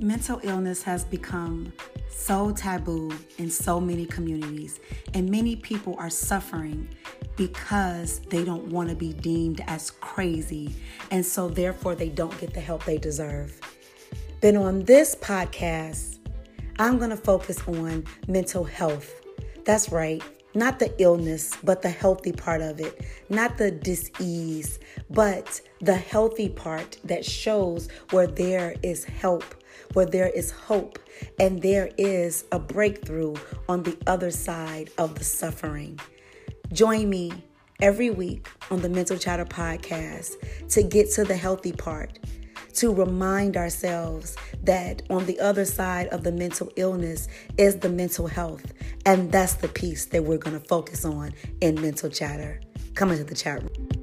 Mental illness has become so taboo in so many communities, and many people are suffering because they don't want to be deemed as crazy, and so therefore they don't get the help they deserve. Then on this podcast, I'm going to focus on mental health. That's right, not the illness, but the healthy part of it, not the disease, but the healthy part that shows where there is help where there is hope and there is a breakthrough on the other side of the suffering. Join me every week on the Mental Chatter podcast to get to the healthy part, to remind ourselves that on the other side of the mental illness is the mental health. And that's the piece that we're going to focus on in Mental Chatter. Come into the chat room.